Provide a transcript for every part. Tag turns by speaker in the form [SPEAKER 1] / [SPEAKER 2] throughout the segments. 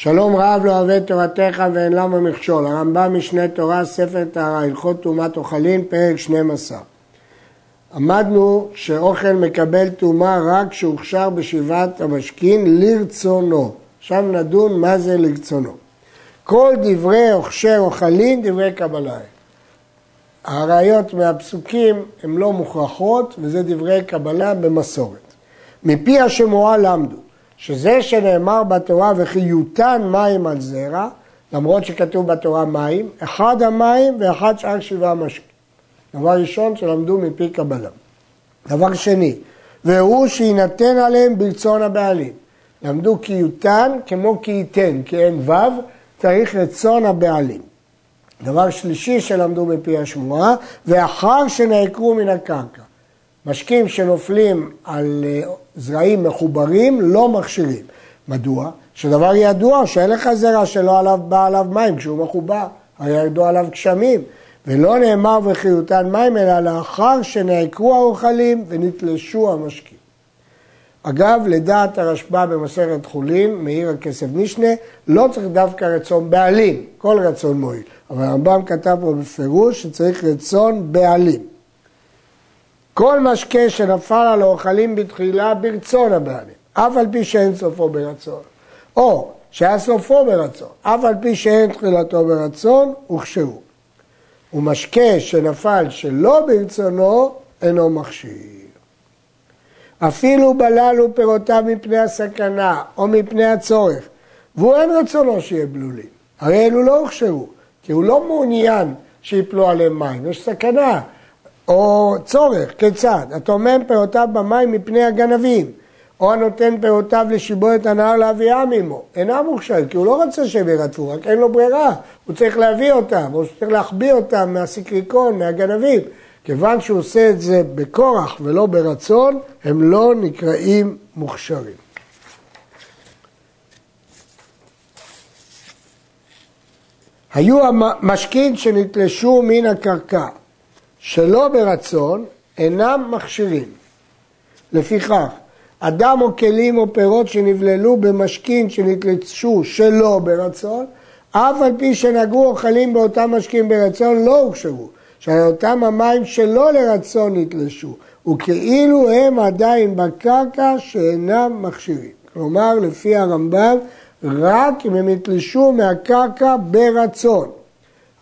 [SPEAKER 1] שלום רב לא אוהב תורתך ואין למה מכשול. הרמב"ם משנה תורה, ספר טהרה, הלכות טומאת אוכלים, פרק 12. עמדנו שאוכל מקבל טומאה רק כשהוכשר בשבעת המשכין לרצונו. עכשיו נדון מה זה לרצונו. כל דברי אוכשר אוכלים דברי קבלה. הראיות מהפסוקים הן לא מוכרחות וזה דברי קבלה במסורת. מפי השמועה למדו שזה שנאמר בתורה וכי יותן מים על זרע, למרות שכתוב בתורה מים, אחד המים ואחד שאר שבעה משקים. דבר ראשון שלמדו מפי קבלה. דבר שני, והוא שיינתן עליהם ברצון הבעלים. למדו כי יותן כמו כי ייתן, כי אין ו', צריך רצון הבעלים. דבר שלישי שלמדו מפי השמועה, ואחר שנעקרו מן הקרקע. משקים שנופלים על אה, זרעים מחוברים לא מכשירים. מדוע? שדבר ידוע שאין לך זרע שלא עליו בא עליו מים כשהוא מחובר, היה ידוע עליו גשמים. ולא נאמר וחיותן מים אלא לאחר שנעקרו האוכלים ונתלשו המשקים. אגב, לדעת הרשב"א במסכת חולין, מאיר הכסף משנה, לא צריך דווקא רצון בעלים, כל רצון מועיל. אבל הרמב"ם כתב פה בפירוש שצריך רצון בעלים. כל משקה שנפל על האוכלים בתחילה ברצון הבעלים, אף על פי שאין סופו ברצון. או שהיה סופו ברצון, אף על פי שאין תחילתו ברצון, הוכשרו. ומשקה שנפל שלא ברצונו, אינו מכשיר. אפילו בללו פירותיו מפני הסכנה או מפני הצורך, והוא אין רצונו שיהיה בלולים. הרי אלו לא הוכשרו, כי הוא לא מעוניין שיפלו עליהם מים, יש סכנה. או צורך, כיצד? הטומן פירותיו במים מפני הגנבים, או הנותן פירותיו לשיבולת הנהר להביאם עמו, אינם מוכשרים, כי הוא לא רוצה שהם ירדפו, רק אין לו ברירה, הוא צריך להביא אותם, או צריך להחביא אותם מהסיקריקון, מהגנבים. כיוון שהוא עושה את זה בכורח ולא ברצון, הם לא נקראים מוכשרים. היו המשקים שנתלשו מן הקרקע שלא ברצון אינם מכשירים. לפיכך, אדם או כלים או פירות שנבללו במשכין שנתלשו שלא ברצון, אף על פי שנגעו אוכלים באותם משכין ברצון לא הוכשרו, שהרי אותם המים שלא לרצון נתלשו, וכאילו הם עדיין בקרקע שאינם מכשירים. כלומר, לפי הרמב"ם, רק אם הם נתלשו מהקרקע ברצון.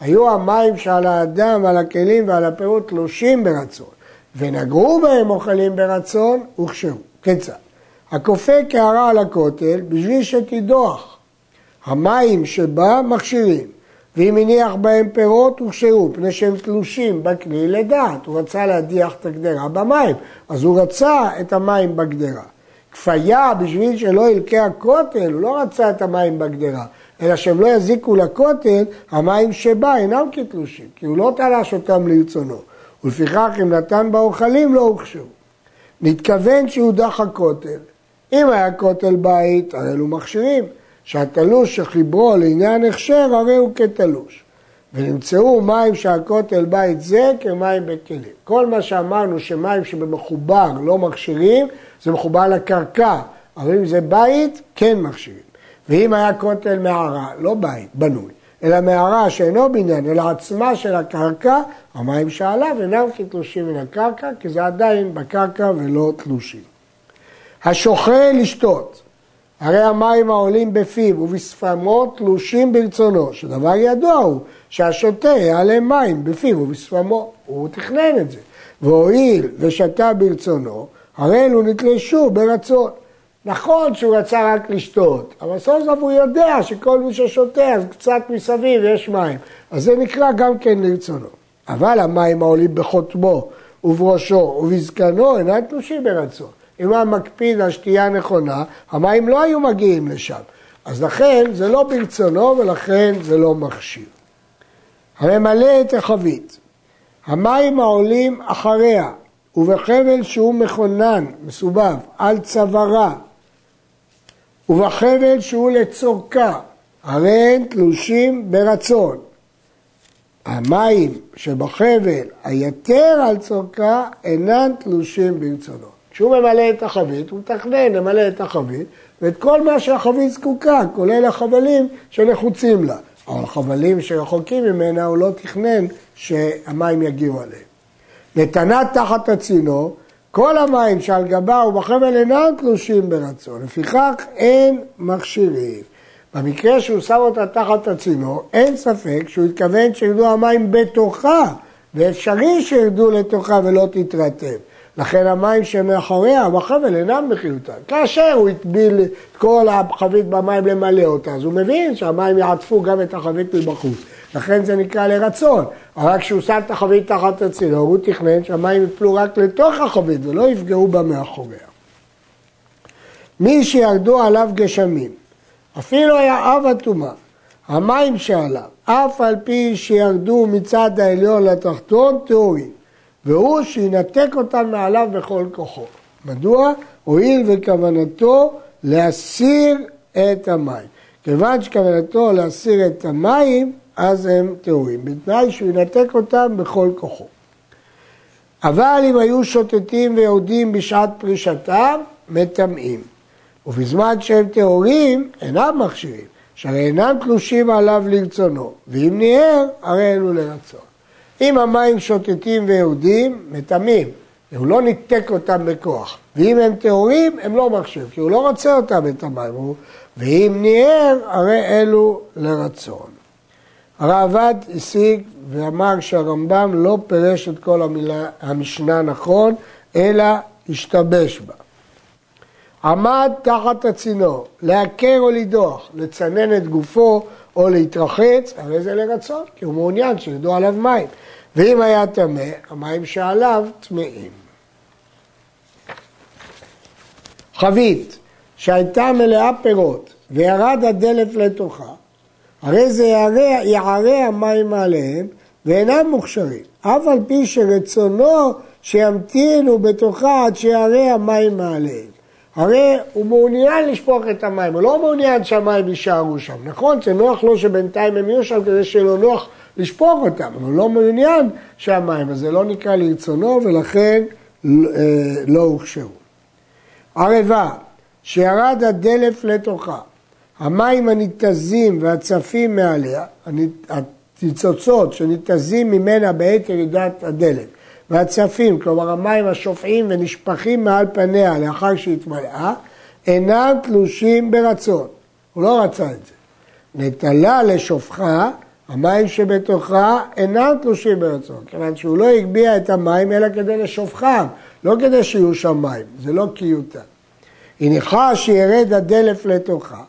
[SPEAKER 1] היו המים שעל האדם, על הכלים ועל הפירות תלושים ברצון, ונגעו בהם אוכלים ברצון, הוכשרו. כיצד? הכופה קערה על הכותל בשביל שתידוח. המים שבה מכשירים, ואם הניח בהם פירות הוכשרו, פני שהם תלושים בכלי לדעת. הוא רצה להדיח את הגדרה במים, אז הוא רצה את המים בגדרה. כפיה בשביל שלא ילקה הכותל, הוא לא רצה את המים בגדרה. אלא שהם לא יזיקו לכותל, המים שבה אינם כתלושים, כי הוא לא תלש אותם לרצונו. ולפיכך אם נתן באוכלים לא הוכשרו. נתכוון שהודח הכותל. אם היה כותל בית, הרי אלו מכשירים, שהתלוש שחיברו לעניין הכשר, הרי הוא כתלוש. ונמצאו מים שהכותל בית זה כמים בכלים. כל מה שאמרנו שמים שבמחובר לא מכשירים, זה מחובר לקרקע, אבל אם זה בית, כן מכשירים. ואם היה כותל מערה, לא בית, בנוי, אלא מערה שאינו בניין, אלא עצמה של הקרקע, המים שעליו אינם כתלושים מן הקרקע, כי זה עדיין בקרקע ולא תלושים. השוכר לשתות, הרי המים העולים בפיו ובשפמו תלושים ברצונו, שדבר ידוע הוא שהשותה יעלה מים בפיו ובשפמו, הוא תכנן את זה. והואיל ושתה ברצונו, הרי אלו נתלשו ברצון. נכון שהוא רצה רק לשתות, אבל סוף סוף הוא יודע שכל מי ששותה, אז קצת מסביב יש מים. אז זה נקרא גם כן לרצונו. אבל המים העולים בחותמו ובראשו ובזקנו אינם תלושים ברצון. אם היה מקפיד על שתייה נכונה, המים לא היו מגיעים לשם. אז לכן זה לא ברצונו ולכן זה לא מכשיר. הממלא את החבית, המים העולים אחריה ובחבל שהוא מכונן, מסובב, על צווארה ובחבל שהוא לצורכה, הרי הם תלושים ברצון. המים שבחבל היתר על צורכה אינם תלושים ברצונו. כשהוא ממלא את החבית, הוא מתכנן למלא את החבית, ואת כל מה שהחבית זקוקה, כולל החבלים שנחוצים לה. אבל החבלים שרחוקים ממנה הוא לא תכנן שהמים יגיעו עליהם. נתנה תחת הצינור, כל המים שעל גבה ובחבל אינם תלושים ברצון, לפיכך אין מכשירים. במקרה שהוא שם אותה תחת הצינור, אין ספק שהוא התכוון שירדו המים בתוכה, ואפשרי שירדו לתוכה ולא תתרטב. לכן המים שמאחוריה, בחבל, אינם מחיותן. כאשר הוא הטביל את כל החבית במים למלא אותה, אז הוא מבין שהמים יעטפו גם את החבית מבחוץ. לכן זה נקרא לרצון. אבל כשהוא שם את החבית תחת הצינור, הוא תכנן שהמים יפלו רק לתוך החבית ולא יפגעו בה מאחוריה. מי שירדו עליו גשמים, אפילו היה אב הטומאה, המים שעליו, אף על פי שירדו מצד העליון לתחתון, טהורים. והוא שינתק אותם מעליו בכל כוחו. מדוע? הואיל וכוונתו להסיר את המים. כיוון שכוונתו להסיר את המים, אז הם טהורים, בתנאי שהוא ינתק אותם בכל כוחו. אבל אם היו שוטטים ויורדים בשעת פרישתם, מטמאים. ובזמן שהם טהורים, אינם מכשירים, שהרי אינם תלושים עליו לרצונו, ואם ניער, הרי אלו לרצון. אם המים שוטטים ויורדים, מטמאים. הוא לא ניתק אותם בכוח. ואם הם טהורים, הם לא מכשירים, כי הוא לא רוצה אותם את המים. ואם ניער, הרי אלו לרצון. הרעב"ד השיג ואמר שהרמב"ם לא פירש את כל המילה, המשנה נכון, אלא השתבש בה. עמד תחת הצינור, לעקר או לדוח, לצנן את גופו או להתרחץ, הרי זה לרצון, כי הוא מעוניין שירדו עליו מים. ואם היה טמא, המים שעליו טמאים. חבית שהייתה מלאה פירות וירד הדלף לתוכה, הרי זה יערה, יערה המים עליהם ואינם מוכשרים, אף על פי שרצונו שימתינו בתוכה עד שיערה המים מעליהם. הרי הוא מעוניין לשפוך את המים, הוא לא מעוניין שהמים יישארו שם. נכון, זה נוח לו שבינתיים הם יהיו שם כדי לו נוח לשפוך אותם, אבל הוא לא מעוניין שהמים, אז זה לא נקרא לרצונו ולכן אה, לא הוכשרו. ערבה, שירד הדלף לתוכה, המים הניתזים והצפים מעליה, הניצוצות שניתזים ממנה בעת ירידת הדלף, והצפים, כלומר המים השופעים ונשפכים מעל פניה לאחר שהתמלאה, אינם תלושים ברצון. הוא לא רצה את זה. נטלה לשופחה, המים שבתוכה אינם תלושים ברצון, כיוון שהוא לא הגביה את המים אלא כדי לשופכם, לא כדי שיהיו שם מים, זה לא קיוטה. הניחה שירד הדלף לתוכה,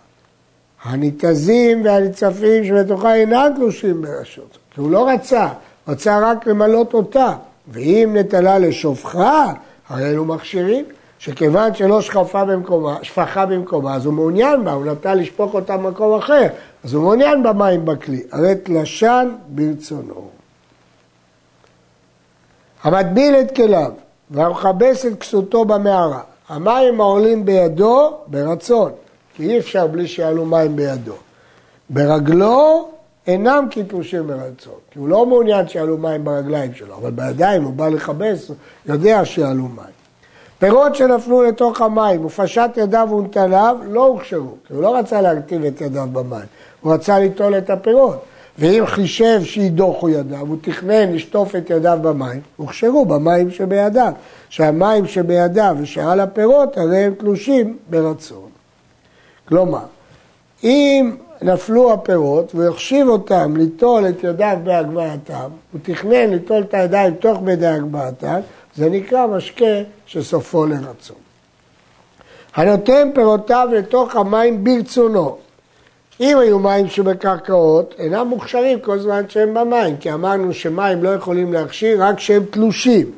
[SPEAKER 1] הניתזים והניצפים שבתוכה אינם תלושים ברשות, כי הוא לא רצה, רצה רק למלות אותה. ואם נטלה לשופחה, הרי אלו מכשירים, שכיוון שלא שפכה במקומה, שפכה במקומה, אז הוא מעוניין בה, הוא נטה לשפוך אותה במקום אחר, אז הוא מעוניין במים בכלי, הרי תלשן ברצונו. המטביל את כליו והמכבס את כסותו במערה, המים העולים בידו ברצון, כי אי אפשר בלי שיעלו מים בידו. ברגלו אינם קיפושים מרצון, כי הוא לא מעוניין שיעלו מים ברגליים שלו, אבל בידיים הוא בא לכבס, יודע שיעלו מים. פירות שנפלו לתוך המים ופשט ידיו ונטליו לא הוכשרו, כי הוא לא רצה להרטיב את ידיו במים, הוא רצה ליטול את הפירות. ואם חישב שידוחו ידיו, הוא תכנן לשטוף את ידיו במים, הוכשרו במים שבידיו. שהמים שבידיו ושעל הפירות הרי הם תלושים ברצון. כלומר, אם נפלו הפירות והוא החשיב אותם ליטול את ידיו בהגבהתם, הוא תכנן ליטול את הידיים תוך כדי הגבהתם, זה נקרא משקה שסופו לרצון. הנותן פירותיו לתוך המים ברצונו. אם היו מים שבקרקעות, אינם מוכשרים כל זמן שהם במים, כי אמרנו שמים לא יכולים להכשיר רק כשהם תלושים.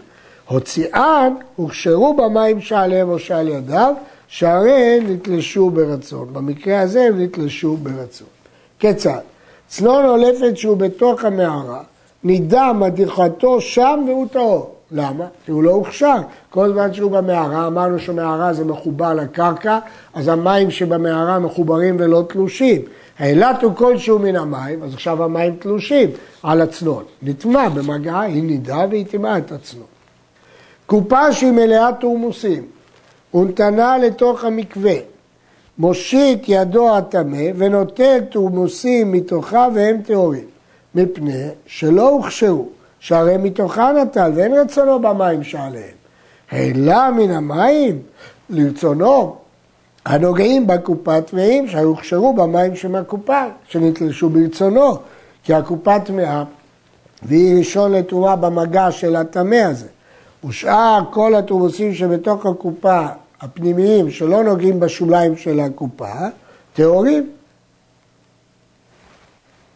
[SPEAKER 1] הוציאן הוכשרו במים שעליהם או שעל ידיו, שהרי נתלשו ברצון. במקרה הזה הם נתלשו ברצון. כיצד? צנון עולפת שהוא בתוך המערה, נידה מדיחתו שם והוא טהור. למה? כי הוא לא הוכשר. כל זמן שהוא במערה, אמרנו שמערה זה מחובר לקרקע, אז המים שבמערה מחוברים ולא תלושים. האילת הוא כלשהו מן המים, אז עכשיו המים תלושים על הצנון. נטמע במגעה, היא נידה והיא טימאה את הצנון. קופה שהיא מלאה תורמוסים, ונתנה לתוך המקווה, מושיט ידו הטמא ונוטל תורמוסים מתוכה והם טהורים, מפני שלא הוכשרו, שהרי מתוכה נטל ואין רצונו במים שעליהם. העלה מן המים לרצונו הנוגעים בקופה טמאים שהוכשרו במים שמהקופה, שנתלשו ברצונו, כי הקופה טמאה והיא ראשון לטומאה במגע של הטמא הזה. ושאר כל התורמוסים שבתוך הקופה הפנימיים שלא נוגעים בשוליים של הקופה, טהורים.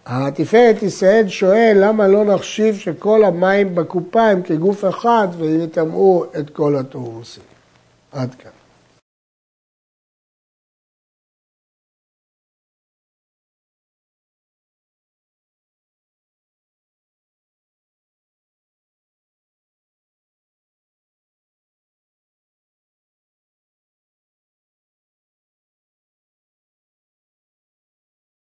[SPEAKER 1] התפארת ישראל שואל למה לא נחשיב שכל המים בקופה הם כגוף אחד ויטמאו את כל התורמוסים. עד כאן.